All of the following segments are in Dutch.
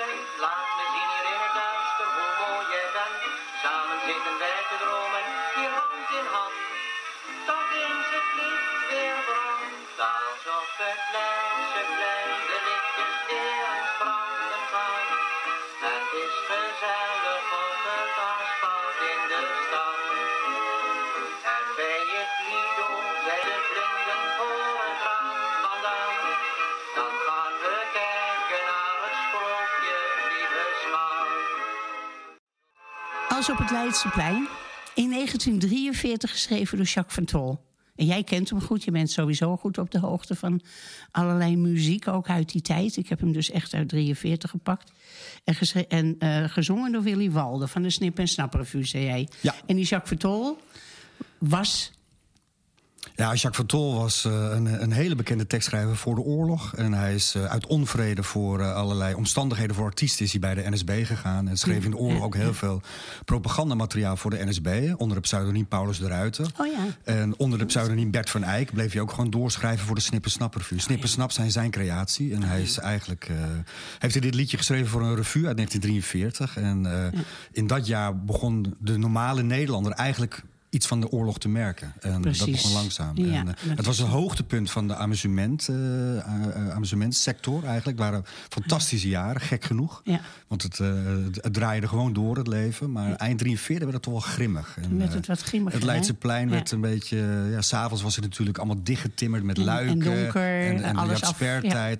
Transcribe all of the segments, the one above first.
Laat me zien hier in het duister hoe mooi je bent. Samen zitten wij te dromen, hier hand in hand. Tot eens het licht weer brandt, alsof het Leidse plein de lichtjes weer Op het Leidseplein. In 1943 geschreven door Jacques van Tol. En jij kent hem goed. Je bent sowieso goed op de hoogte van allerlei muziek, ook uit die tijd. Ik heb hem dus echt uit 43 gepakt. En, en eh, gezongen door Willy Walde van de Snip en Snap Revue, zei jij. Ja. En die Jacques van Tol was... Ja, Jacques van Tol was eh, een, een hele bekende tekstschrijver voor de oorlog. En hij is eh, uit onvrede voor eh, allerlei omstandigheden voor artiesten... is hij bij de NSB gegaan. En schreef in de oorlog ook heel veel propagandamateriaal voor de NSB... onder het pseudoniem Paulus de Ruiter. Oh ja. En onder de pseudoniem Bert van Eyck bleef hij ook gewoon doorschrijven voor de Snip en Snap revue. Snip en Snap zijn zijn creatie. En hij is eigenlijk. heeft hij dit liedje geschreven voor een revue uit 1943. En in dat jaar begon de normale Nederlander eigenlijk iets van de oorlog te merken. En dat begon langzaam. Ja, en, eh, het was een hoogtepunt van de amusement, eh, eh, eh, amusementsector eigenlijk. Het waren fantastische jaren, gek genoeg. Ja. Want het, het, het draaide gewoon door, het leven. Maar eind 43 werd het toch wel grimmig. En, werd het wat grimmiger, Het Leidseplein werd een beetje... Ja, s'avonds was het natuurlijk allemaal dichtgetimmerd met En- en luiken. donker, en, en alles.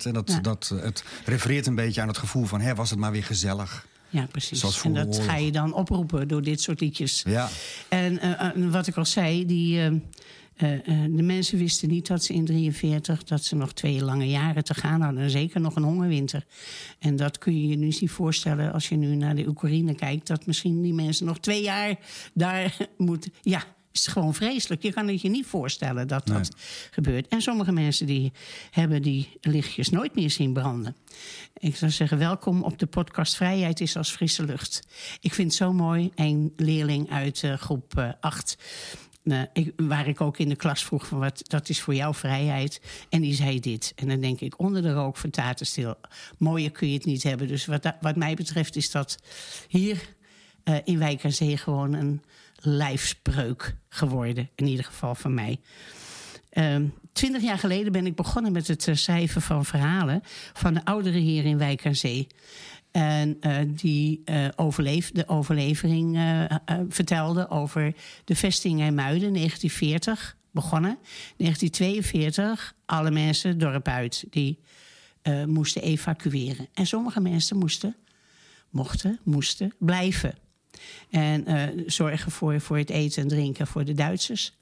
En dat, dat, het refereert een beetje aan het gevoel van... Hè, was het maar weer gezellig. Ja, precies. En dat ga je dan oproepen door dit soort liedjes. Ja. En eh, eh, wat ik al zei, die, eh, de mensen wisten niet dat ze in 43... dat ze nog twee lange jaren te gaan hadden. En zeker nog een hongerwinter. En dat kun je je nu niet voorstellen als je nu naar de Oekraïne kijkt... dat misschien die mensen nog twee jaar daar moeten... Ja, is gewoon vreselijk. Je kan het je niet voorstellen dat dat gebeurt. En sommige mensen die hebben die lichtjes nooit meer zien branden. Ik zou zeggen, welkom op de podcast Vrijheid is als frisse lucht. Ik vind het zo mooi, een leerling uit eh, groep 8... ik, waar ik ook in de klas vroeg van wat dat is voor jou vrijheid. En die zei dit. En dan denk ik onder de rook van Tatenstil. Mooier kun je het niet hebben. Dus wat, wat mij betreft is dat hier eh, in Wijk aan Zee gewoon een lijfspreuk geworden. In ieder geval van mij. Ehm, Twintig jaar geleden ben ik begonnen met het eh, schrijven van verhalen van de ouderen hier in Wijk aan Zee. En eh, die overleef, de overlevering vertelde over de vesting in Muiden, 1940 begonnen. 1942, alle mensen het dorp uit die moesten evacueren. En sommige mensen moesten, mochten, moesten blijven. En eh, zorgen voor, voor het eten en drinken voor de Duitsers.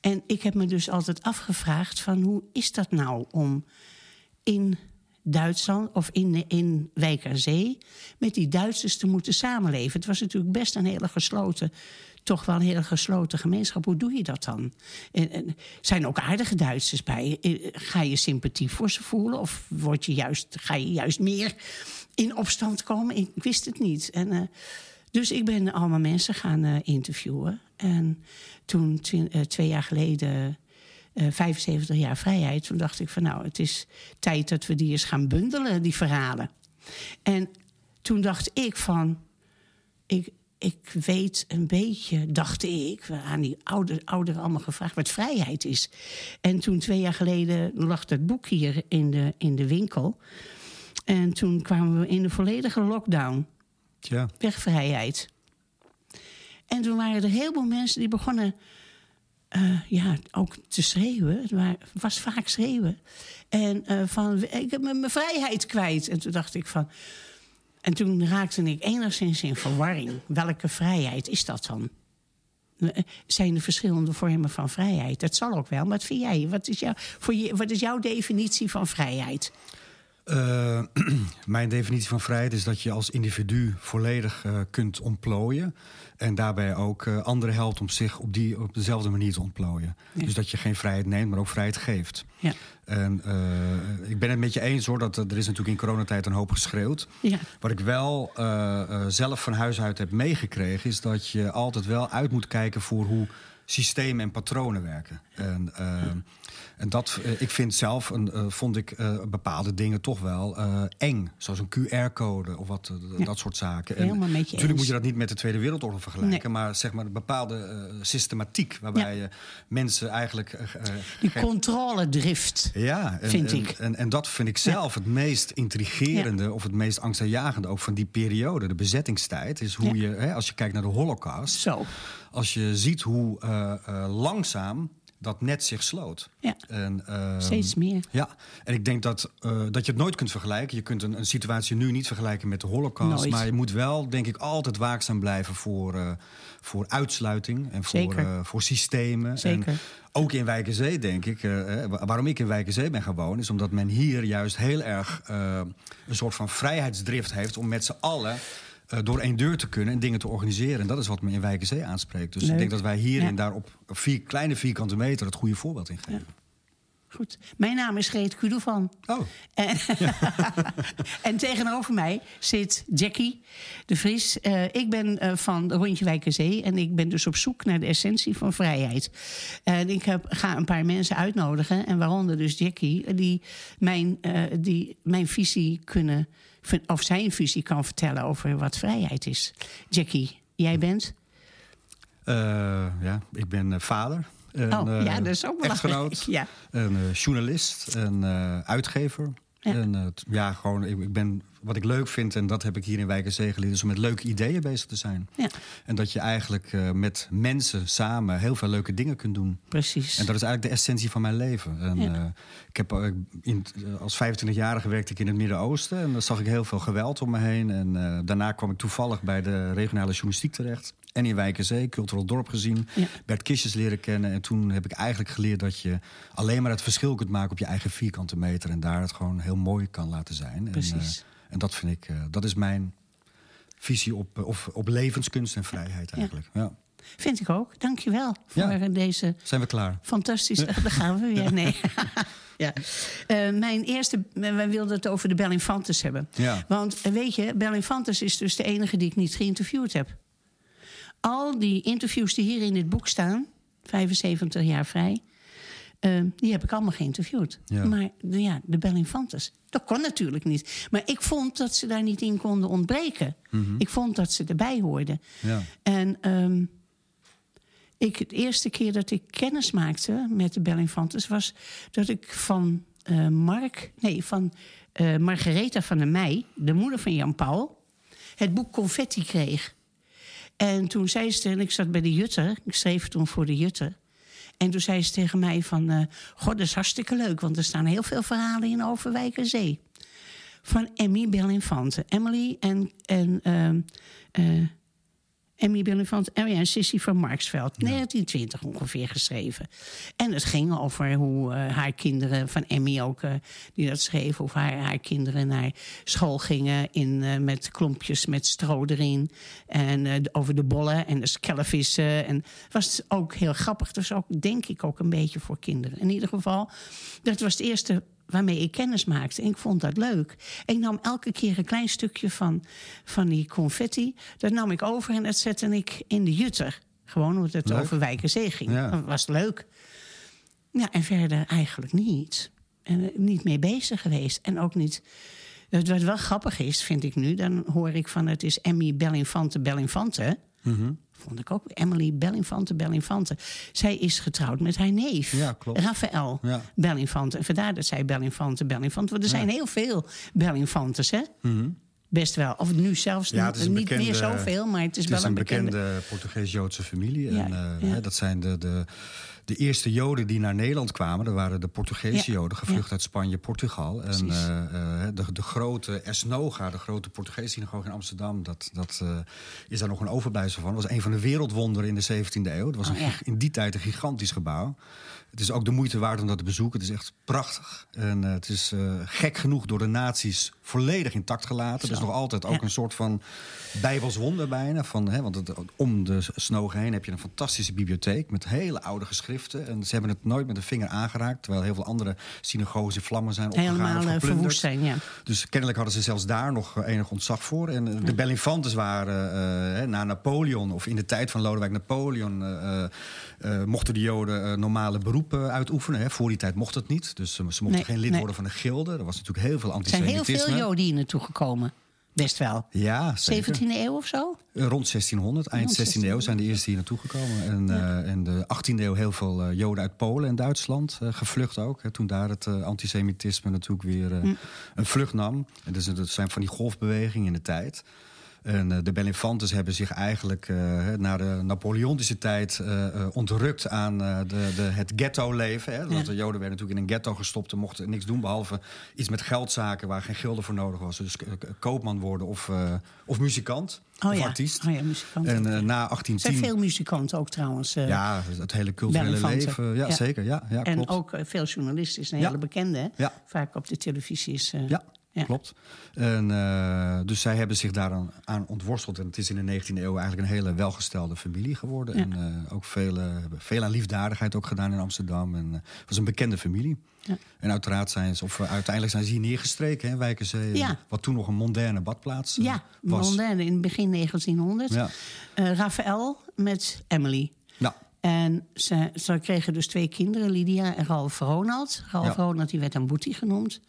En ik heb me dus altijd afgevraagd van hoe is dat nou om in Duitsland of in, in Wijk aan Zee met die Duitsers te moeten samenleven. Het was natuurlijk best een hele gesloten, toch wel een hele gesloten gemeenschap. Hoe doe je dat dan? En, zijn ook aardige Duitsers bij? Eh, Ga je sympathie voor ze voelen of word je juist, ga je juist meer in opstand komen? Ik wist het niet. En, eh, dus ik ben allemaal mensen gaan eh, interviewen. En toen, eh, twee jaar geleden, eh 75 jaar vrijheid... toen dacht ik van nou, het is tijd dat we die eens gaan bundelen, die verhalen. En toen dacht ik van... Ik, ik weet een beetje, dacht ik, aan die ouder, ouderen allemaal gevraagd wat vrijheid is. En toen twee jaar geleden lag dat boek hier in de, in de winkel. En toen kwamen we in de volledige lockdown. Tja. Wegvrijheid. En toen waren er heel veel mensen die begonnen eh, ja, ook te schreeuwen. Het wa- was vaak schreeuwen. En eh, van, ik heb mijn vrijheid kwijt. En toen dacht ik van... En toen raakte ik enigszins in verwarring. Welke vrijheid is dat dan? Eh, Zijn er verschillende vormen van vrijheid? Dat zal ook wel. Maar wat vind jij? Wat is, jou, voor je, wat is jouw definitie van vrijheid? Eh, mijn definitie van vrijheid is dat je als individu volledig eh, kunt ontplooien. En daarbij ook eh, anderen helpt om zich op, die, op dezelfde manier te ontplooien. Ja. Dus dat je geen vrijheid neemt, maar ook vrijheid geeft. Ja. En eh, ik ben het met je eens hoor, dat er is natuurlijk in coronatijd een hoop geschreeuwd. Ja. Wat ik wel zelf van huis uit heb meegekregen, is dat je altijd wel uit moet kijken voor hoe systemen en patronen werken. En, uh, en dat, uh, ik vind zelf, een, uh, vond ik bepaalde dingen toch wel eng. Zoals een QR-code of wat, ja. dat soort zaken. En, natuurlijk eens. moet je dat niet met de Tweede Wereldoorlog vergelijken. Nee. Maar zeg maar een bepaalde systematiek waarbij je mensen eigenlijk... Die controledrift, ja, en, vind en, ik. En, en, dat vind ik zelf het meest intrigerende... of het meest angstaanjagende ook van die periode, de bezettingstijd... is hoe je, hè, als je kijkt naar de holocaust... Zo. Als je ziet hoe langzaam dat net zich sloot. Ja, en, uh, steeds meer. Ja, en ik denk dat, uh, dat je het nooit kunt vergelijken. Je kunt een, een, situatie nu niet vergelijken met de holocaust. Nooit. Maar je moet wel, denk ik, altijd waakzaam blijven voor, uh, voor uitsluiting. En voor, voor systemen. Zeker. En ook in Wijkenzee, denk ik. waarom ik in Wijkenzee ben gewoon... is omdat men hier juist heel erg een soort van vrijheidsdrift heeft... om met z'n allen uh, door één deur te kunnen en dingen te organiseren. En dat is wat me in Wijkenzee aanspreekt. Dus Leuk. ik denk dat wij hierin Ja. daar op vier kleine vierkante meter het goede voorbeeld in geven. Goed. Mijn naam is Greet Kudovan. Oh, En, en tegenover mij zit Jackie de Vries. Eh, ik ben eh, van Rondje Wijkerzee en ik ben dus op zoek naar de essentie van vrijheid. En ik heb, ga een paar mensen uitnodigen, en waaronder dus Jackie, die mijn, eh, die mijn visie kunnen, of zijn visie kan vertellen over wat vrijheid is. Jackie, jij bent? Uh, ja, ik ben uh, vader. En, oh, ja, dat is ook belangrijk. Echtgenoot, ja. een journalist, een uitgever. Ja. En, ja, gewoon, ik, ik, ben, wat ik leuk vind, en dat heb ik hier in Wijkenzee geleerd... is om met leuke ideeën bezig te zijn. Ja. En dat je eigenlijk met mensen samen heel veel leuke dingen kunt doen. Precies. En dat is eigenlijk de essentie van mijn leven. En, Ja. ik heb, in, als 25-jarige werkte ik in het Midden-Oosten... en dan zag ik heel veel geweld om me heen. En daarna kwam ik toevallig bij de regionale journalistiek terecht en in Wijkenzee, cultureel dorp gezien. Ja. Bert Kistjes leren kennen. En toen heb ik eigenlijk geleerd dat je alleen maar het verschil kunt maken op je eigen vierkante meter. En daar het gewoon heel mooi kan laten zijn. Precies. En, en dat vind ik, uh, dat is mijn visie op, uh, op, levenskunst en vrijheid eigenlijk. Ja. ja. Vind ik ook. Dank je wel voor ja. deze... Zijn we klaar? Fantastisch. Daar gaan we weer. Nee. ja. Uh, mijn eerste... Wij wilden het over de Bellinfantes hebben. Ja. Want weet je, Bellinfantes is dus de enige die ik niet geïnterviewd heb. Al die interviews die hier in dit boek staan... 75 jaar vrij... Uh, die heb ik allemaal geïnterviewd. Ja. Maar de, ja, de Bellinfantes, dat kon natuurlijk niet. Maar ik vond dat ze daar niet in konden ontbreken. Mhm. Mm -hmm. Ik vond dat ze erbij hoorden. Ja. En um, ik, de eerste keer dat ik kennis maakte met de Bellinfantes... was dat ik van uh, Mark, nee, van uh, Margaretha van der Meij... de moeder van Jan Paul, het boek Confetti kreeg. En toen zei ze, en ik zat bij de Jutter... ik schreef toen voor de Jutter... En toen zei ze tegen mij van... Uh, God, dat is hartstikke leuk, want er staan heel veel verhalen in over Wijkerzee. Van Emmy Bellinfante. Emily en... en uh, uh, Emmy Bellinfante en, en Sissy van Marksveld. Ja. 1920 ongeveer geschreven. En het ging over hoe uh, haar kinderen, van Emmy ook, uh, die dat schreef... hoe haar, haar kinderen naar school gingen in, uh, met klompjes met stro erin. En over de bollen en de skellevissen. En het was ook heel grappig. Dus ook, denk ik, ook een beetje voor kinderen. In ieder geval, dat was het eerste waarmee ik kennis maakte. En ik vond dat leuk. Ik nam elke keer een klein stukje van, van die confetti. Dat nam ik over en dat zette ik in de jutter. Gewoon omdat het leuk. over Wijkerzee ging. Ja. Dat was leuk. Ja, en verder eigenlijk niet. En niet mee bezig geweest. En ook niet... Wat wel grappig is, vind ik nu... dan hoor ik van het is Emmy Bellinfante Bellinfante... Mm -hmm. Vond ik ook. Emily Bellinfante Bellinfante. Zij is getrouwd met haar neef. Ja, klopt. Rafael ja. Bellinfante. En vandaar dat zij Bellinfante Bellinfante. Want er zijn ja. heel veel Bellinfantes, hè? Mm -hmm. Best wel. Of nu zelfs ja, niet bekende, meer zoveel, maar het is het wel is een, een bekende... bekende Portugees-Joodse familie. Ja, en, uh, ja. hè, dat zijn de, de, de eerste Joden die naar Nederland kwamen. Dat waren de Portugese Joden, gevlucht uit Spanje, Portugal. En Precies. uh, uh, de, de grote Esnoga, de grote Portugese synagoge in Amsterdam... dat, dat uh, is daar nog een overblijfsel van. Dat was een van de wereldwonderen in de 17e eeuw. Het was Oh, een, in die tijd een gigantisch gebouw. Het is ook de moeite waard om dat te bezoeken. Het is echt prachtig. En het is gek genoeg door de nazi's volledig intact gelaten. Zo. Dus nog altijd ook Ja. een soort van bijbels wonder bijna. Van, hè, want het, om de snogen heen heb je een fantastische bibliotheek... met hele oude geschriften. En ze hebben het nooit met een vinger aangeraakt. Terwijl heel veel andere synagoges in vlammen zijn opgegaan Helemaal of eh, verwoest zijn, ja. Dus kennelijk hadden ze zelfs daar nog eh, enig ontzag voor. En eh, de Bellinfantes waren na Napoleon, of in de tijd van Lodewijk Napoleon, mochten de Joden normale beroepen uitoefenen. Hè. Voor die tijd mocht het niet. Dus ze mochten Nee, geen lid nee. worden van een gilde. Er was natuurlijk heel veel antisemitisme. Joden hier naartoe gekomen. Best wel. Ja, zeker. 17e eeuw of zo? Eh, Rond 1600, eind Rond 16e eeuw zijn de eerste hier naartoe gekomen. En eh, in de 18e eeuw heel veel eh, Joden uit Polen en Duitsland eh, gevlucht ook. Hè, toen daar het eh, antisemitisme natuurlijk weer eh, een vlucht nam. En dus, dat zijn van die golfbewegingen in de tijd. En eh, de Bellinfantes hebben zich eigenlijk hè, na de Napoleontische tijd eh, ontrukt aan de, de, het ghetto-leven. Hè. Want Ja. de Joden werden natuurlijk in een ghetto gestopt en mochten niks doen behalve iets met geldzaken waar geen gilde voor nodig was. Dus koopman worden of, of muzikant Oh of ja. artiest. Oh ja, muzikant. En ook, na Er 1810... zijn veel muzikanten ook trouwens. Ja, het hele culturele leven. Ja, zeker. Ja, ja, en klopt. ook eh, veel journalisten. is een hele bekende. hè? Vaak op de televisie is. Ja, ja. klopt. En, eh, dus zij hebben zich daaraan aan ontworsteld. En het is in de 19e eeuw eigenlijk een hele welgestelde familie geworden. Ja. En eh, ook veel, hebben veel aan liefdadigheid ook gedaan in Amsterdam. En eh, het was een bekende familie. Ja. En uiteraard zijn ze, of uiteindelijk zijn ze hier neergestreken, hè. Ja. Wat toen nog een moderne badplaats Ja, was. Mondaine in begin 1900. Ja. Raphaël met Emily. Nou, En ze, ze kregen dus twee kinderen, Lydia en Ralf Ronald. Ralf Ja. Ronald die werd dan Boetie genoemd.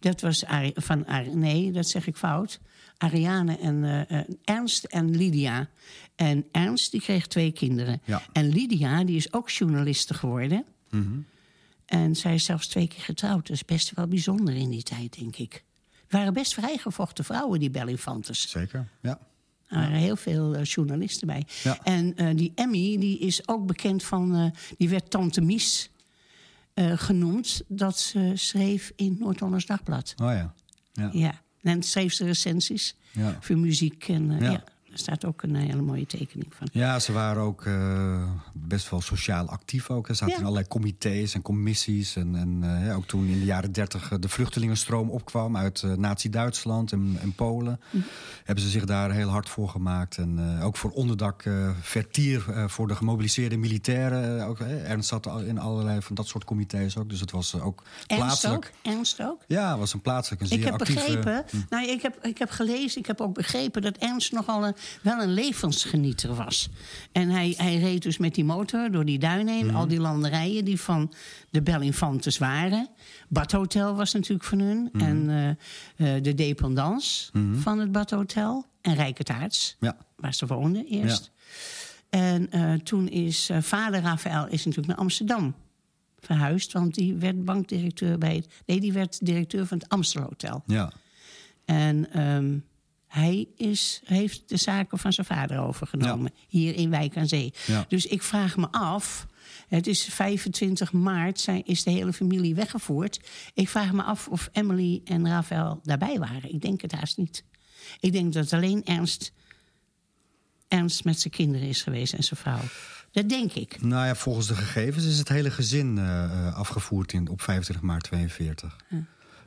Dat was Ari- van Ari- nee, dat zeg ik fout. Ariane en eh, eh, Ernst en Lydia. En Ernst die kreeg twee kinderen. Ja. En Lydia die is ook journaliste geworden. En zij is zelfs twee keer getrouwd. Dat is best wel bijzonder in die tijd, denk ik. Het waren best vrijgevochten vrouwen, die Bellinfantes. zeker. Ja. Er waren heel veel eh, journalisten bij. Ja. En die Emmy die is ook bekend van. die werd Tante Mies eh, genoemd. Dat ze schreef in Noord-Hollands Dagblad. Oh ja. Ja. Ja. En schreef ze recensies Ja. voor muziek. En eh, Ja. Ja. er staat ook een hele mooie tekening van. Ja, ze waren ook eh, best wel sociaal actief. Ook. Ze zaten Ja. in allerlei comité's en commissies. En, en eh, ook toen in de jaren dertig de vluchtelingenstroom opkwam uit eh, Nazi-Duitsland en, en Polen, Mhm. hebben ze zich daar heel hard voor gemaakt. En eh, ook voor onderdak, eh, vertier eh, voor de gemobiliseerde militairen. eh, ook. Ernst zat in allerlei van dat soort comité's ook. Dus het was eh, ook Ernst plaatselijk. ook? Ernst ook? Ja, het was een plaatselijk een zeer Ik heb actieve... begrepen, nou, ik, heb, ik heb gelezen, ik heb ook begrepen dat Ernst nogal een, wel een levensgenieter was. En hij, hij reed dus met die motor door die duinen heen, al die landerijen die van de Bellinfantes waren. Badhotel was natuurlijk van hun. En eh, eh, de dependance van het Badhotel. En Rijkertaarts, Ja. waar ze woonden eerst. En eh, toen is vader Rafael is natuurlijk naar Amsterdam verhuisd. Want die werd bankdirecteur bij het... Nee, die werd directeur van het Amstelhotel. Ja. En ehm, hij is, heeft de zaken van zijn vader overgenomen. Hier in Wijk aan Zee. Ja. Dus ik vraag me af... Het is 25 maart, zijn, is de hele familie weggevoerd. Ik vraag me af of Emily en Rafael daarbij waren. Ik denk het haast niet. Ik denk dat alleen Ernst, Ernst met zijn kinderen is geweest en zijn vrouw. Dat denk ik. Nou ja, volgens de gegevens is het hele gezin eh, eh, afgevoerd in, op 25 maart 42.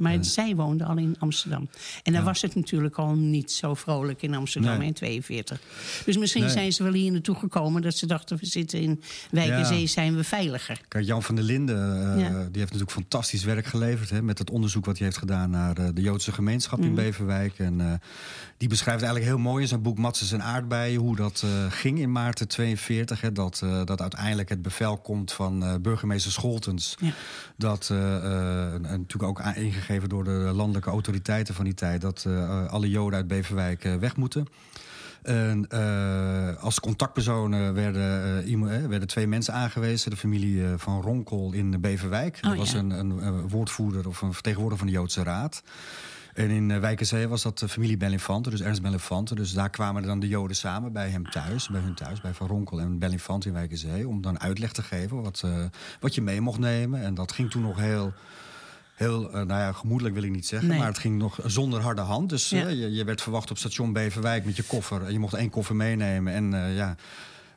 Maar zij woonde al in Amsterdam. En dan was het natuurlijk al niet zo vrolijk in Amsterdam Nee. in 42. Dus misschien Nee. zijn ze wel hier naartoe gekomen... dat ze dachten, we zitten in Wijkenzee, Ja. zijn we veiliger. Kijk, Jan van der Linden eh, Ja. die heeft natuurlijk fantastisch werk geleverd... Hè, met het onderzoek wat hij heeft gedaan naar eh, de Joodse gemeenschap Mhm. in Beverwijk. En eh, die beschrijft eigenlijk heel mooi in zijn boek Matzes en Aardbeien... hoe dat ging in maart 42. Hè, dat, dat uiteindelijk het bevel komt van burgemeester Scholtens... Dat en natuurlijk ook aan- door de landelijke autoriteiten van die tijd... dat eh, alle Joden uit Beverwijk eh, weg moeten... En eh, als contactpersonen werden, iemand- eh, werden twee mensen aangewezen. De familie van Ronkel in Beverwijk. Oh, dat was ja. een, een, woordvoerder of een vertegenwoordiger van de Joodse Raad. En in uh, Wijkenzee was dat de familie Bellinfante, dus Ernst Bellinfante. Dus daar kwamen dan de Joden samen bij hem thuis, bij hun thuis, bij Van Ronkel en Bellinfante in Wijkenzee. Om dan uitleg te geven wat, wat je mee mocht nemen. En dat ging toen nog heel heel, eh, nou ja, gemoedelijk wil ik niet zeggen, Nee. maar het ging nog zonder harde hand. Dus Ja. eh, je, je werd verwacht op station Beverwijk met je koffer. En je mocht één koffer meenemen. En eh, ja,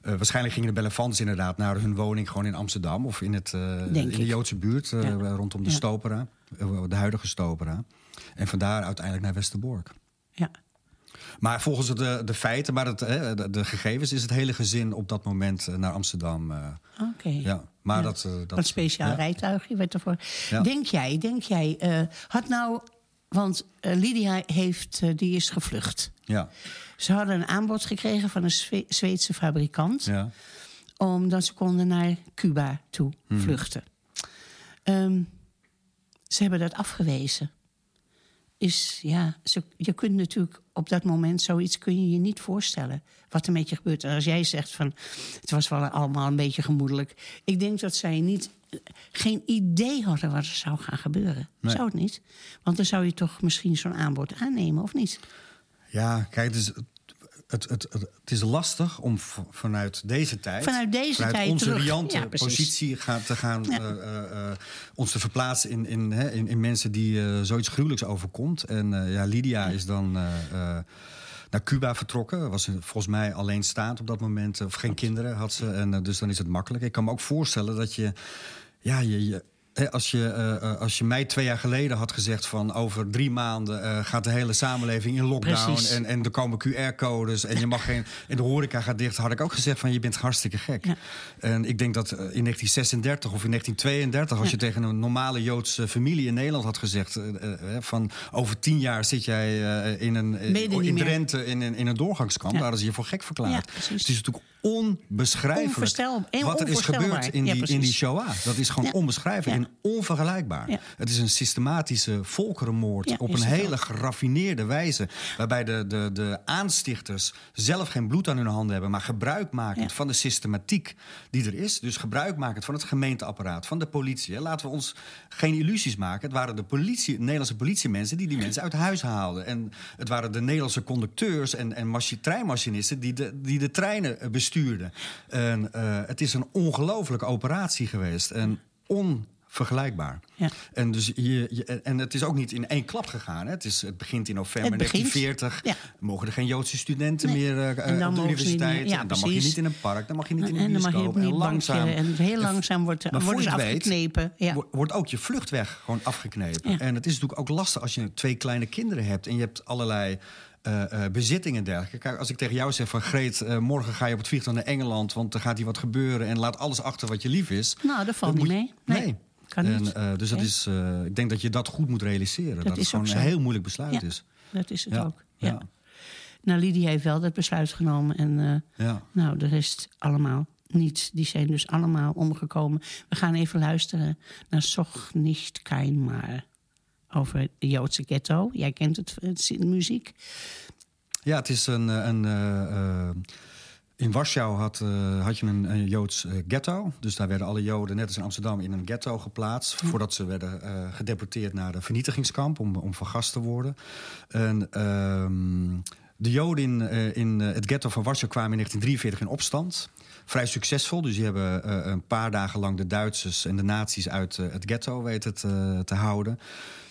waarschijnlijk gingen de Bellefantes inderdaad naar hun woning gewoon in Amsterdam of in, het, in de. Joodse buurt Ja. rondom de Ja. Stopera, de huidige Stopera. En vandaar uiteindelijk naar Westerbork. Ja. Maar volgens de, de feiten, maar het, de, de gegevens, is het hele gezin op dat moment eh, naar Amsterdam. eh, Oké. ja. Maar Ja. dat, eh, dat. Speciaal ja. rijtuigje werd ervoor. Ja. Denk jij, denk jij, had nou... Want Lydia heeft, die is gevlucht. Ja. Ze hadden een aanbod gekregen van een Zwe- Zweedse fabrikant... ja. omdat ze konden naar Cuba toe Hmm. vluchten. Ehm, ze hebben dat afgewezen. Is, ja, ze, je kunt natuurlijk op dat moment zoiets kun je je niet voorstellen. Wat er met je gebeurt. En als jij zegt van het was wel allemaal een beetje gemoedelijk. Ik denk dat zij niet, geen idee hadden wat er zou gaan gebeuren. Nee. Zou het niet? Want dan zou je toch misschien zo'n aanbod aannemen, of niet? Ja, kijk, is, het, het, het, is lastig om vanuit deze tijd... Vanuit deze tijd onze terug. riante Ja, positie gaan, te gaan... Ja. eh, eh, eh, ons te verplaatsen in, in, hè, in, in mensen die zoiets gruwelijks overkomt. En ja, Lydia is dan... naar Cuba vertrokken. Was volgens mij alleenstaand op dat moment. Of geen kinderen had ze. En, dus dan is het makkelijk. Ik kan me ook voorstellen dat je... Ja, je, je als je, eh, eh, als je mij twee jaar geleden had gezegd van over drie maanden eh, gaat de hele samenleving in lockdown Precies. en, en er komen QR-codes en je mag geen en de horeca gaat dicht, had ik ook gezegd van je bent hartstikke gek. Ja. En ik denk dat in 1936 of in 1932, als je tegen een normale Joodse familie in Nederland had gezegd van over tien jaar zit jij in een in? Drenthe in een, in een doorgangskamp, Ja. daar hadden ze je voor gek verklaard. Precies. het is natuurlijk onbeschrijfelijk wat er is gebeurd in die, in die. Shoah. Dat is gewoon onbeschrijfelijk Onvergelijkbaar. Ja. Het is een systematische volkerenmoord Ja, op een hele geraffineerde wijze. Waarbij de, de, de aanstichters zelf geen bloed aan hun handen hebben, maar gebruik maken Ja. van de systematiek die er is. Dus gebruik maken van het gemeenteapparaat, van de politie. Laten we ons geen illusies maken. Het waren de politie, Nederlandse politiemensen die die mensen uit huis haalden. En het waren de Nederlandse conducteurs en, en machi- treinmachinisten die de, die de treinen eh, bestuurden. En, eh, het is een ongelofelijke operatie geweest. En onvergelijkbaar. Ja. En, dus je, je, en het is ook niet in één klap gegaan. Hè. Het, is, het begint in november Het begint, 1940. ja. mogen er geen Joodse studenten Nee. meer eh, En dan op de meer- universiteit. ja, en dan mag je niet in een park, dan mag je niet in een En dan mag je bioscoop. en bankje. En heel langzaam wordt, Maar worden ze weet, afgeknepen. Wordt ook je vluchtweg gewoon afgeknepen. En het is natuurlijk ook lastig als je twee kleine kinderen hebt... en je hebt allerlei eh, eh, bezittingen en dergelijke. Kijk, als ik tegen jou zeg van... Greet, eh, morgen ga je op het vliegtuig naar Engeland... want er gaat hier wat gebeuren en laat alles achter wat je lief is... Nou, dat valt niet moet mee. Nee, kan En, niet. eh, dus dat is, eh, ik denk dat je dat goed moet realiseren. Dat, is het gewoon een heel moeilijk besluit Ja. is. Dat is het Ja, ook. Ja. ja. Nou, Lydia heeft wel dat besluit genomen. En eh, Ja. nou, de rest allemaal niet. Die zijn dus allemaal omgekomen. We gaan even luisteren naar Soch nicht keinmal. Over het Joodse ghetto. Jij kent het, het de muziek. Ja, het is een. een in Warschau had, eh, had je een, een Joods eh, ghetto. Dus daar werden alle Joden, net als in Amsterdam, in een ghetto geplaatst. Voordat ze werden eh, gedeporteerd naar de vernietigingskamp om, om vergast te worden. En, ehm, de Joden in, in het ghetto van Warschau kwamen in 1943 in opstand. Vrij succesvol, dus die hebben een paar dagen lang de Duitsers en de nazi's uit het ghetto weten te, te houden.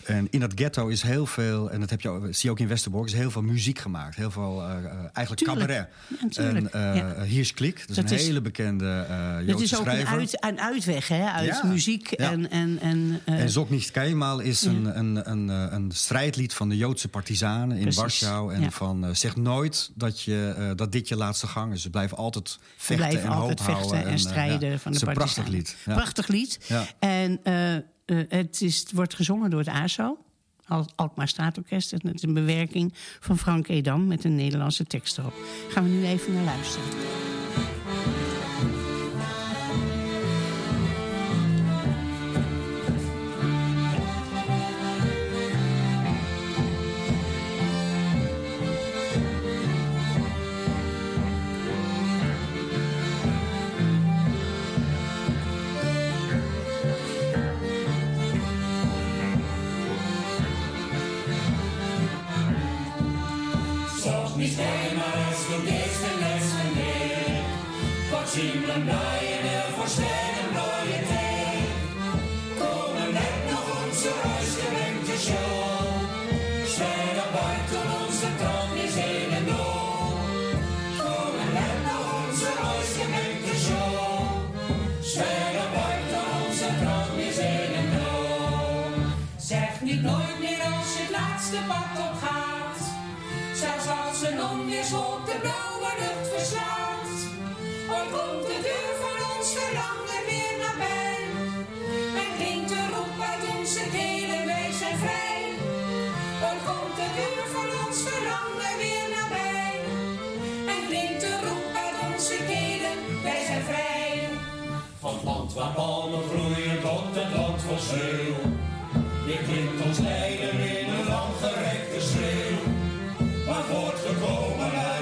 En in dat ghetto is heel veel, en dat heb je, zie je ook in Westerbork, is heel veel muziek gemaakt. Heel veel, eh, eh, eigenlijk Tuurlijk. cabaret. Ja. En eh Ja. Hirsch Klik, dat is Dat een is- hele bekende eh Joodse Het is ook een, schrijver. uit, een uitweg hè, uit Ja, muziek en... en, en, En Zok nicht Keimal is een, een, een, een strijdlied van de Joodse partizanen in Precies, Warschau. En van zeg nooit dat, je, dat dit je laatste gang is. Ze blijven altijd vechten blijven en altijd hoop vechten houden. en strijden van de Het is een prachtig lied. Ja. Prachtig lied. En eh, het, is, wordt gezongen door het ASO, Al- Alkmaar het is een bewerking van Frank Edam met een Nederlandse tekst erop. Gaan we nu even naar luisteren. Nooit meer als je het laatste pad op gaat. Zelfs als een onweerswolk de blauwe lucht verslaat. Ooit komt de deur van ons verlangen weer nabij. En klinkt de roep uit onze kelen, wij zijn vrij. Ooit komt de deur van ons verlangen weer nabij. En klinkt de roep uit onze kelen, wij zijn vrij. Van land waar palmen groeien tot het land van sneeuw. Weer klinkt ons lijden in een langgerekte schreeuw. Maar voortgekomen uit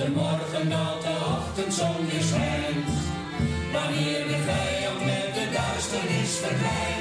De morgen dat de ochtendzon weer schijnt. Wanneer de vijand met de duisternis verdwijnt.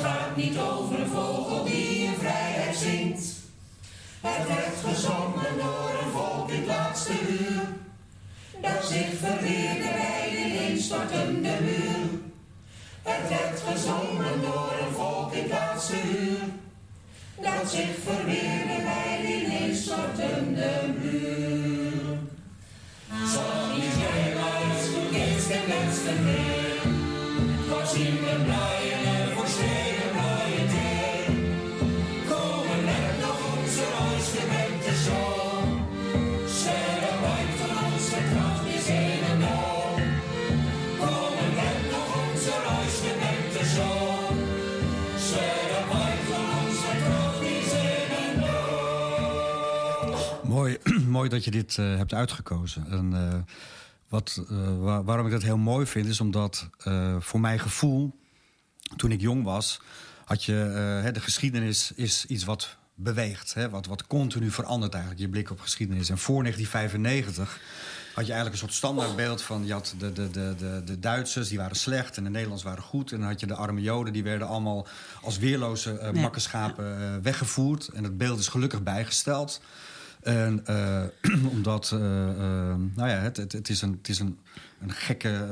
Het gaat niet over een vogel die in vrijheid zingt. Het werd gezongen door een volk in het laatste uur. Dat zich verweerde bij de ineenstortende muur. Het werd gezongen door een volk in het laatste uur. Dat zich verweerde bij de ineenstortende muur. Zal niet jij maar eens de laatste keer. Was in blaaien Mooi, dat je dit eh, hebt uitgekozen. En, eh, wat, eh, wa- waarom ik dat heel mooi vind, is omdat voor mijn gevoel, toen ik jong was, had je hè, de geschiedenis is iets wat beweegt, hè, wat, wat continu verandert eigenlijk, je blik op geschiedenis. En voor 1995 had je eigenlijk een soort standaardbeeld van... je had de, de, de, de, de Duitsers, die waren slecht en de Nederlanders waren goed... en dan had je de arme Joden, die werden allemaal als weerloze uh, uh, weggevoerd. En dat beeld is gelukkig bijgesteld. En uh, omdat, uh, uh, nou ja, het, het, het, is een, het is een, een gekke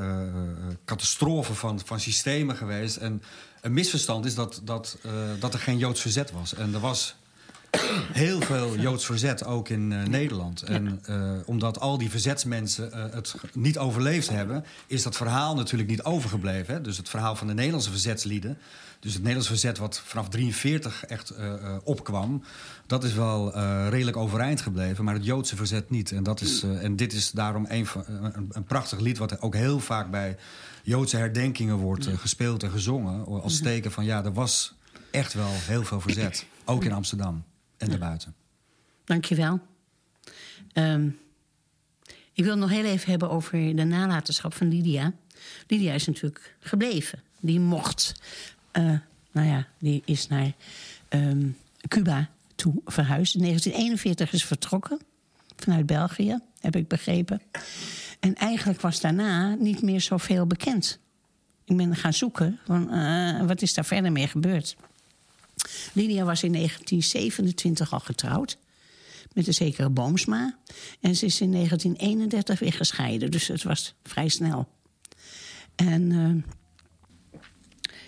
catastrofe van, van systemen geweest. En een misverstand is dat, dat, dat er geen Joods verzet was. En er was heel veel Joods verzet, ook in uh, Nederland. En uh, omdat al die verzetsmensen uh, het niet overleefd hebben... is dat verhaal natuurlijk niet overgebleven. Hè? Dus het verhaal van de Nederlandse verzetslieden... dus het Nederlandse verzet wat vanaf 43 echt opkwam... dat is wel redelijk overeind gebleven, maar het Joodse verzet niet. En, dat is, en dit is daarom een, een, een, prachtig lied... wat ook heel vaak bij Joodse herdenkingen wordt gespeeld en gezongen... als teken van ja, er was echt wel heel veel verzet, ook in Amsterdam en daarbuiten. Dank je wel. Um, ik wil nog heel even hebben over de nalatenschap van Lydia. Lydia is natuurlijk gebleven. Die mocht, uh, nou ja, die is naar um, Cuba toe verhuisd. In 1941 is vertrokken vanuit België, heb ik begrepen. En eigenlijk was daarna niet meer zoveel bekend. Ik ben gaan zoeken, van, uh, wat is daar verder mee gebeurd? Lydia was in 1927 al getrouwd met een zekere Boomsma. En ze is in 1931 weer gescheiden, dus het was vrij snel. En uh,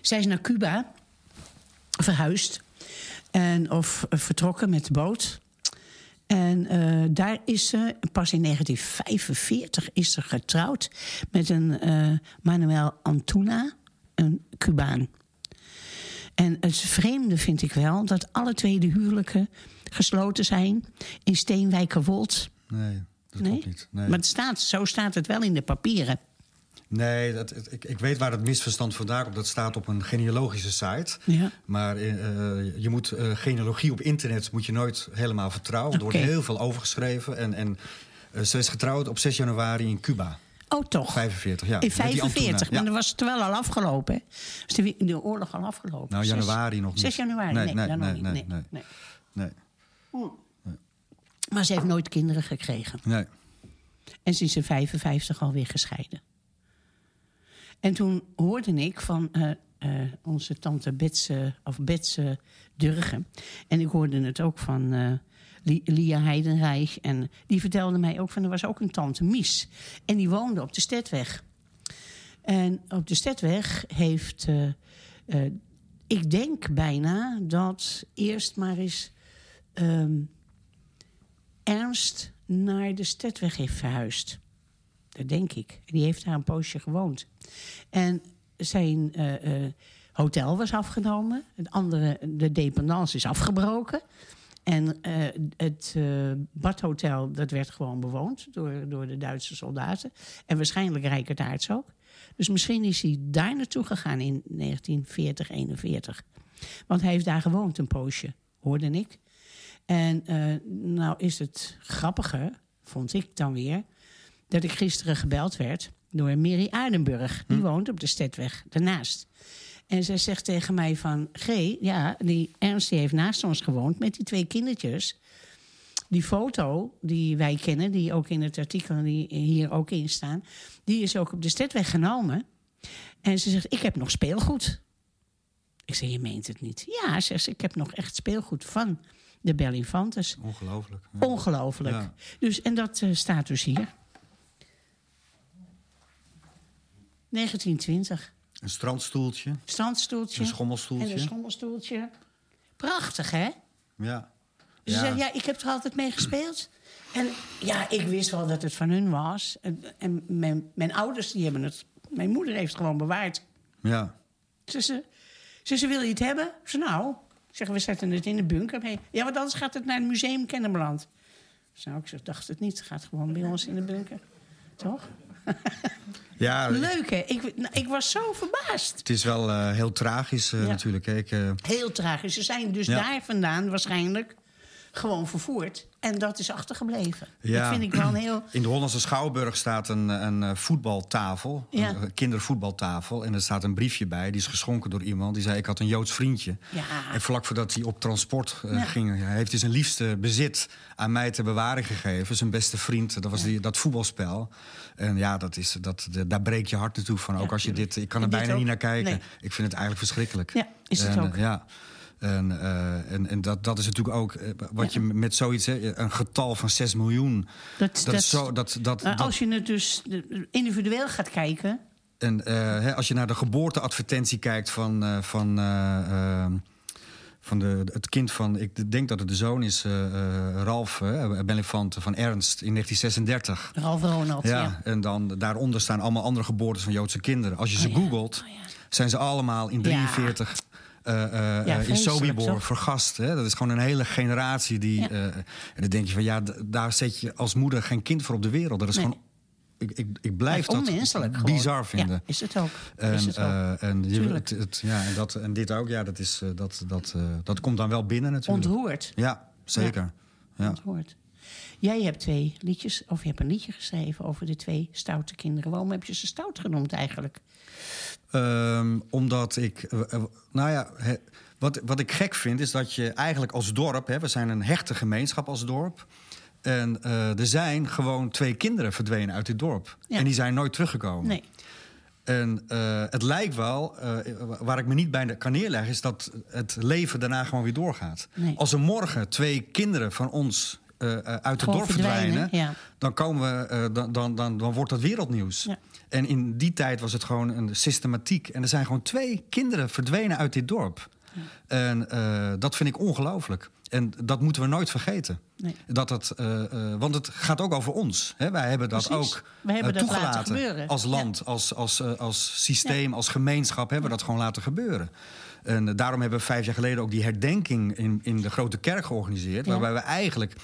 zij is naar Cuba verhuisd. En, of uh, vertrokken met de boot. En uh, daar is ze, pas in 1945 is ze getrouwd... met een Manuel Antuna, een Cubaan. En het vreemde vind ik wel dat alle twee de huwelijken gesloten zijn in Steenwijkerwold. Nee, dat nee? klopt niet. Nee. Maar het staat, zo staat het wel in de papieren. Nee, dat, ik, ik weet waar het misverstand vandaan komt. Dat staat op een genealogische site. Ja. Maar eh, je moet eh, genealogie op internet moet je nooit helemaal vertrouwen. Er wordt heel veel overgeschreven. En, en eh, ze is getrouwd op 6 januari in Cuba. Oh, toch? 45, ja. In met die Antuna, 45, ja. maar dan was het wel al afgelopen. hè? Was de, de oorlog al afgelopen? Nou, januari nog niet. 6 januari? Nee, Nee, nee, dan nog nee, niet. nee, Nee, nee. nee. Nee, Maar ze heeft nooit kinderen gekregen. nee. En ze is in 55 alweer gescheiden. En toen hoorde ik van eh, eh, onze tante Betse, of Betse Durgen. En ik hoorde het ook van eh, Lia Heidenreich. En die vertelde mij ook van, er was ook een tante Mies. En die woonde op de Stedweg. En op de Stedweg heeft... eh, eh, ik denk bijna dat eerst maar eens... ehm, Ernst naar de Stedweg heeft verhuisd. Dat denk ik. Die heeft daar een poosje gewoond. En zijn eh, hotel was afgenomen. Het andere, de dependance is afgebroken. En eh, het eh, badhotel, dat werd gewoon bewoond door, door de Duitse soldaten. En waarschijnlijk Rijkertaards ook. Dus misschien is hij daar naartoe gegaan in 1940, 41. Want hij heeft daar gewoond een poosje, hoorde ik. En eh, nou is het grappiger, vond ik dan weer... dat ik gisteren gebeld werd door Mary Aardenburg. Die woont op de Stedweg, daarnaast. En zij zegt tegen mij van... G, ja, die Ernst die heeft naast ons gewoond met die twee kindertjes. Die foto die wij kennen, die ook in het artikel die hier ook in staan... die is ook op de Stedweg genomen. En ze zegt, ik heb nog speelgoed. Ik zeg, je meent het niet. Ja, zegt ze, ik heb nog echt speelgoed van de Bellinfantes. Ongelooflijk. Ja. Ongelooflijk. Ja. Dus, en dat eh, staat dus hier. 1920. Een strandstoeltje. Strandstoeltje. Een schommelstoeltje. En een schommelstoeltje. Prachtig, hè? Ja. Ze Ja. zegt, ja, ik heb er altijd mee gespeeld. En ja, ik wist wel dat het van hun was. En, en mijn, mijn ouders, die hebben het... Mijn moeder heeft het gewoon bewaard. Ja. Ze ze, ze, ze wil je het hebben? Zei, nou, ik zeg, we zetten het in de bunker. Nee, Ja, want anders gaat het naar het museum Kennemerland. Nou, ik dacht het niet. Het gaat gewoon bij ons in de bunker. Toch? Ja Leuk, hè? Ik, nou, ik was zo verbaasd. Het is wel eh, heel tragisch eh, Ja. natuurlijk. hè. Ik, eh, Heel tragisch. Ze zijn dus Ja. daar vandaan waarschijnlijk gewoon vervoerd. En dat is achtergebleven. Ja. Dat vind ik wel een heel... In de Hollandse Schouwburg staat een, een eh, voetbaltafel, Ja. een kindervoetbaltafel. En er staat een briefje bij, die is geschonken door iemand. Die zei, ik had een Joods vriendje. Ja. En vlak voordat hij op transport eh, Ja. ging... heeft hij zijn liefste bezit aan mij ter bewaring gegeven. Zijn beste vriend, dat was die, dat voetbalspel. En ja, dat is, dat, daar breekt je hart naartoe van. Ook als je dit... Ik kan er bijna ook? niet naar kijken. Nee. Ik vind het eigenlijk verschrikkelijk. Ja, is het En, ook. eh, Ja. En, eh, en, en dat, dat is natuurlijk ook eh, wat je met zoiets, hè, een getal van 6 miljoen. Dat, zo, dat, dat, als je het dus individueel gaat kijken... en eh, hè, als je naar de geboorteadvertentie kijkt van, van, van de, het kind van, ik denk dat het de zoon is, eh, Ralf uh, van Ernst in 1936. Ralf Ronald, ja. Ja, en dan daaronder staan allemaal andere geboortes van Joodse kinderen. Als je ze Oh ja, googelt, oh ja. zijn ze allemaal in 43 Ja, eh, in Sobibor vergast. Hè? Dat is gewoon een hele generatie die. Ja. en dan denk je van ja, daar zet je als moeder geen kind voor op de wereld. Dat is Nee. gewoon. Ik, ik, ik blijf dat gewoon. bizar vinden. Ja, is het ook. En, is het ook. en, je, het, het- ja, en, dat, en dit ook, ja, dat, is, dat, dat, dat komt dan wel binnen natuurlijk. Ontroerd. Ja, zeker. Ja. Ontroerd. Jij hebt twee liedjes, of je hebt een liedje geschreven over de twee stoute kinderen. Waarom heb je ze stout genoemd eigenlijk? Ehm, omdat ik. eh, eh, nou ja, wat, wat ik gek vind is dat je eigenlijk als dorp. Hè, we zijn een hechte gemeenschap als dorp. En eh, er zijn gewoon twee kinderen verdwenen uit dit dorp. Ja. En die zijn nooit teruggekomen. Nee. En het lijkt wel, waar ik me niet bij kan neerleggen, is dat het leven daarna gewoon weer doorgaat. Nee. Als er morgen twee kinderen van ons eh, eh, uit het Gewoon dorp verdwijnen, verdwijnen, ja. dan, komen we, eh, dan, dan, dan, dan wordt dat wereldnieuws. Ja. En in die tijd was het gewoon een systematiek. En er zijn gewoon twee kinderen verdwenen uit dit dorp. En dat vind ik ongelooflijk. En dat moeten we nooit vergeten. Nee. Dat het, want het gaat ook over ons. Hè? Wij hebben dat Precies. ook We hebben dat laten toegelaten. gebeuren. Als land, als, als, als systeem, als gemeenschap hebben we dat gewoon laten gebeuren. En daarom hebben we vijf jaar geleden ook die herdenking in, in de grote kerk georganiseerd. Ja. Waarbij we eigenlijk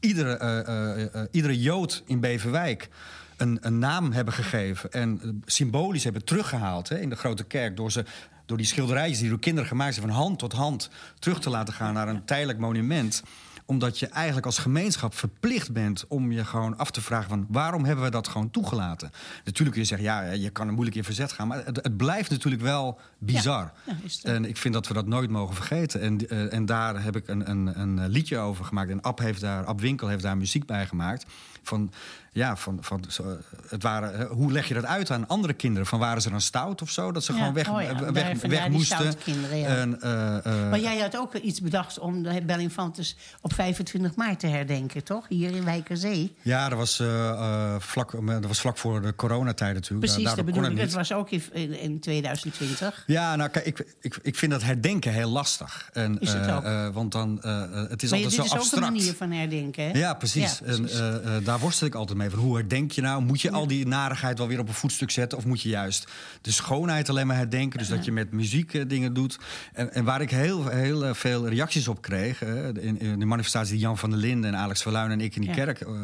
iedere, eh, eh, eh, iedere Jood in Beverwijk een, een naam hebben gegeven en symbolisch hebben teruggehaald hè, in de grote kerk. Door, ze, door die schilderijtjes die door kinderen gemaakt zijn, van hand tot hand terug te laten gaan naar een tijdelijk monument omdat je eigenlijk als gemeenschap verplicht bent om je gewoon af te vragen van waarom hebben we dat gewoon toegelaten? Natuurlijk kun je zeggen, ja, je kan er moeilijk in verzet gaan, maar het, het blijft natuurlijk wel bizar. Ja, ja, en ik vind dat we dat nooit mogen vergeten. En, eh, en daar heb ik een, een, een liedje over gemaakt. En Ab, heeft daar, Ab Winkel heeft daar muziek bij gemaakt. Van, ja, van, van, zo, het waren, eh, hoe leg je dat uit aan andere kinderen? Van waren ze dan stout of zo? Dat ze Ja, gewoon weg, oh ja, eh, weg, moesten. stoute kinderen, ja. En, eh, eh, Maar jij had ook iets bedacht om de Bellinfantes op 25 maart te herdenken, toch? Hier in Wijkerzee. Ja, dat was, eh, eh, vlak, eh, dat was vlak voor de coronatijd natuurlijk. Precies, Daardoor dat bedoel ik. niet. was ook in, in, in 2020. Ja, nou kijk, ik, ik, ik vind dat herdenken heel lastig. En, Is het ook? want dan, eh, het is Maar altijd zo is ook een manier van herdenken, hè? Ja, precies. Ja, En precies. daar worstel ik altijd mee. Van hoe herdenk je nou? Moet je al die narigheid wel weer op een voetstuk zetten? Of moet je juist de schoonheid alleen maar herdenken? Dus dat je met muziek dingen doet. En, en waar ik heel, heel veel reacties op kreeg... in, in de manifestatie die Jan van der Linden en Alex Verluin en ik in die Ja. kerk eh,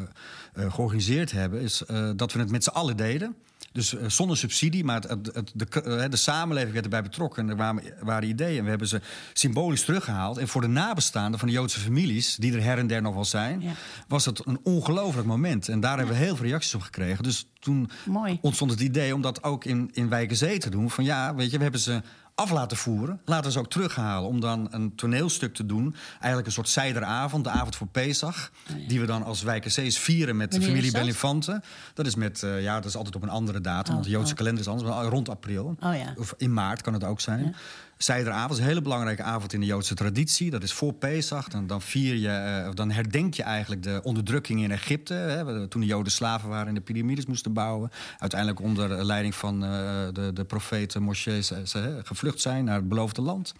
eh, georganiseerd hebben... is eh, dat we het met z'n allen deden. Dus zonder subsidie, maar het, het, de, de samenleving werd erbij betrokken. En er waren, waren ideeën. We hebben ze symbolisch teruggehaald. En voor de nabestaanden van de Joodse families, die er her en der nog wel zijn, Ja. was het een ongelooflijk moment. En daar hebben we heel veel reacties op gekregen. Dus toen Mooi. ontstond het idee om dat ook in, in Wijkenzee te doen. Van ja, weet je, we hebben ze af laten voeren. Laten we ze ook terughalen om dan een toneelstuk te doen. Eigenlijk een soort zijderavond, de avond voor Pesach. Die we dan als Wijkenzees vieren met de Oh, familie is dat? Bellinfante. Dat is met, eh, ja, dat is altijd op een andere datum. want de Joodse oh. kalender is anders, maar rond april. Oh ja. Of in maart kan het ook zijn. Zijderavond is een hele belangrijke avond in de Joodse traditie. Dat is voor Pesach. Dan, dan, vier je, eh, dan herdenk je eigenlijk de onderdrukking in Egypte. Hè, toen de Joden slaven waren en de piramides moesten bouwen. Uiteindelijk onder leiding van eh, de, de profeet Moshe ze, ze, gevlucht zijn naar het beloofde land.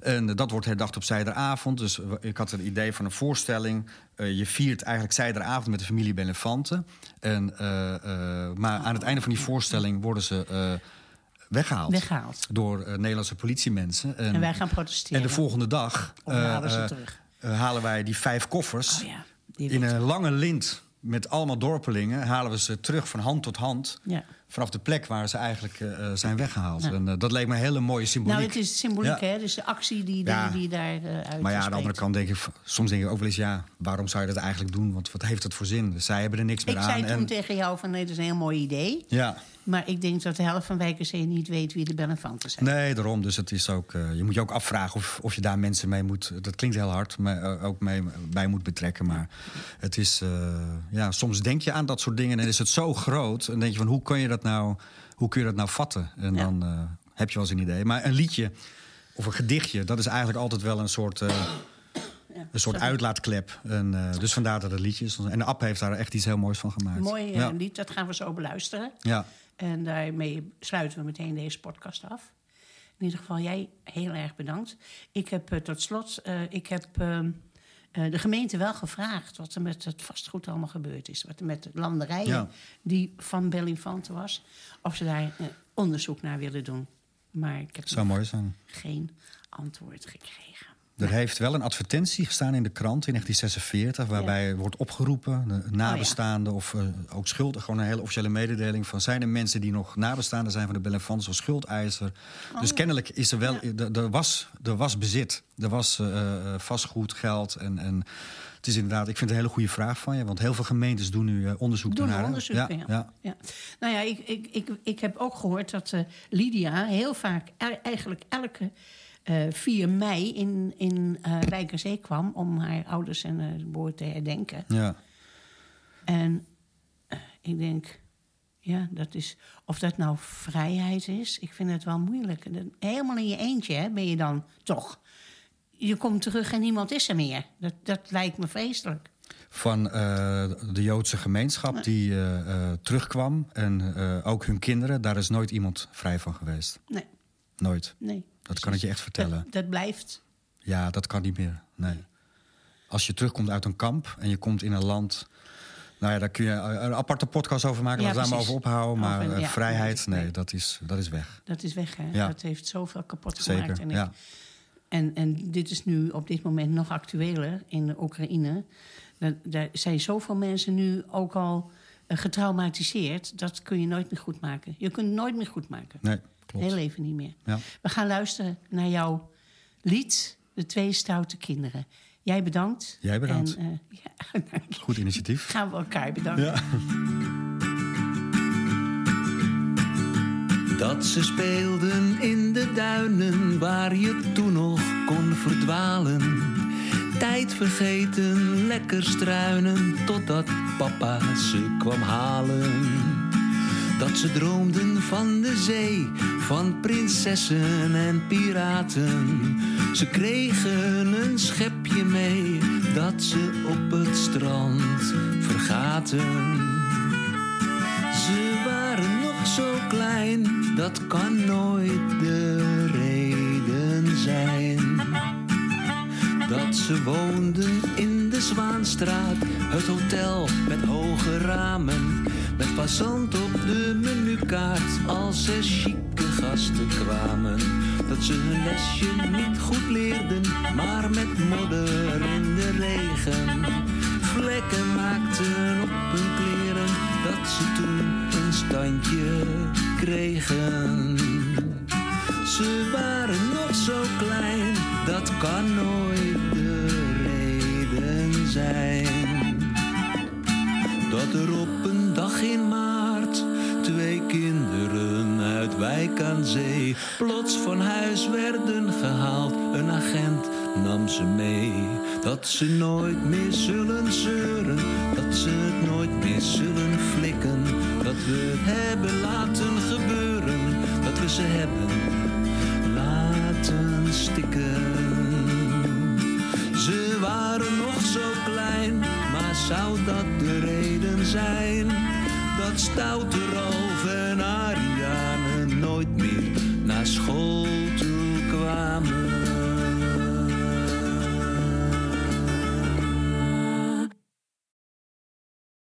En dat wordt herdacht op Zijderavond. Dus ik had het idee van een voorstelling. Eh, je viert eigenlijk Zijderavond met de familie Bellinfante. En, maar aan het einde van die voorstelling worden ze... eh, Weggehaald. Weggehaald. Door eh, Nederlandse politiemensen. En wij gaan protesteren. En de volgende dag Of halen eh, ze eh, terug? eh, halen wij die vijf koffers. Oh ja, die in een lange lint met allemaal dorpelingen halen we ze terug van hand tot hand. Ja. Vanaf de plek waar ze eigenlijk eh, eh, zijn weggehaald. Ja. En eh, dat leek me een hele mooie symboliek. Nou, het is symboliek, Ja. hè? Dus de actie die, die, daar eh uit Maar ja, aan de andere kant denk ik, soms denk ik ook wel eens, ja, waarom zou je dat eigenlijk doen? Want wat heeft dat voor zin? Zij hebben er niks meer Ik aan. zei toen en, tegen jou van nee, dat is een heel mooi idee. ja, Maar ik denk dat de helft van Wijkerzee niet weet wie de Bellenfanten zijn. nee, daarom. Dus het is ook, eh, je moet je ook afvragen of, of je daar mensen mee moet, dat klinkt heel hard, maar eh, ook mee, bij moet betrekken. Maar het is, eh, ja, soms denk je aan dat soort dingen en is het zo groot. En denk je van, hoe kun je dat nou, hoe kun je dat nou vatten? En Ja. dan heb je wel eens een idee. Maar een liedje of een gedichtje, dat is eigenlijk altijd wel een soort... een soort sorry. uitlaatklep. En, dus vandaar dat het liedje is. En de app heeft daar echt iets heel moois van gemaakt. Mooi ja. lied, dat gaan we zo beluisteren. Ja. En daarmee sluiten we meteen deze podcast af. In ieder geval, jij heel erg bedankt. Ik heb eh, tot slot, eh, ik heb ehm, eh, de gemeente wel gevraagd wat er met het vastgoed allemaal gebeurd is. Wat er met de landerijen Ja. die van Bellinfante was. Of ze daar onderzoek naar willen doen. Maar ik heb Zou nog mooi zijn. geen antwoord gekregen. Er heeft wel een advertentie gestaan in de krant in 1946... waarbij wordt opgeroepen, de nabestaanden of eh, ook schuld... gewoon een hele officiële mededeling van... zijn er mensen die nog nabestaanden zijn van de Bellenfants of schuldeiser? dus kennelijk is er wel... Er, er was, er was bezit, er was eh, eh, vastgoed, geld en... en het is inderdaad, ik vind het een hele goede vraag van je... want heel veel gemeentes doen nu onderzoek Doen ernaar, hè? onderzoek, ja, ja. ja. ja. Nou ja, ik, ik, ik, ik heb ook gehoord dat Lydia heel vaak, eigenlijk elke 4 mei in, in eh Wijkerzee kwam om haar ouders en uh, broer te herdenken. ja. En eh, ik denk, ja, dat is, of dat nou vrijheid is, ik vind het wel moeilijk. Helemaal in je eentje hè, ben je dan toch. Je komt terug en niemand is er meer. Dat, dat lijkt me vreselijk. van eh, de Joodse gemeenschap die eh, eh, terugkwam. En eh, ook hun kinderen, daar is nooit iemand vrij van geweest. Nee, Nooit. nee. Dat kan ik je echt vertellen. Dat, dat blijft. Ja, dat kan niet meer. Nee. Als je terugkomt uit een kamp en je komt in een land. Nou ja, daar kun je een aparte podcast over maken. Ja, Laten we daar maar over ophouden. Maar Over- eh, ja, vrijheid, nee. nee, dat is, dat is weg. Dat is weg, hè? Ja. Dat heeft zoveel kapot gemaakt. Zeker, En, ik- ja. en, en dit is nu op dit moment nog actueler in de Oekraïne. Daar, daar zijn zoveel mensen nu ook al eh, getraumatiseerd, dat kun je nooit meer goed maken. Je kunt het nooit meer goed maken. Nee, klopt. Heel even niet meer. Ja. We gaan luisteren naar jouw lied, De Twee Stoute Kinderen. Jij bedankt. Jij bedankt. En, eh, ja, Goed initiatief. gaan we elkaar bedanken. Ja. Dat ze speelden in de duinen waar je toen nog kon verdwalen. Tijd vergeten, lekker struinen totdat papa ze kwam halen. Dat ze droomden van de zee, van prinsessen en piraten. Ze kregen een schepje mee dat ze op het strand vergaten. Ze waren nog zo klein, dat kan nooit de reden zijn. Dat ze woonden in de Zwaanstraat, het hotel met hoge ramen. Met passant op de menukaart als er chique gasten kwamen. Dat ze hun lesje niet goed leerden, maar met modder in de regen. Vlekken maakten op hun kleren, dat ze toen een standje kregen. Ze waren nog zo klein, dat kan nooit de reden zijn. Dat er op een in maart twee kinderen uit Wijk aan Zee plots van huis werden gehaald. Een agent nam ze mee. Dat ze nooit meer zullen zeuren, dat ze het nooit meer zullen flikken. Dat we het hebben laten gebeuren, dat we ze hebben laten stikken. Ze waren nog zo klein, maar zou dat de reden zijn? Dat stoute Ralf en Ariane nooit meer naar school.